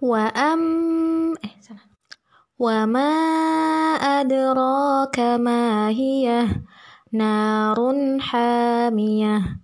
وأم إيه، وما أدراك ما هي نار حامية؟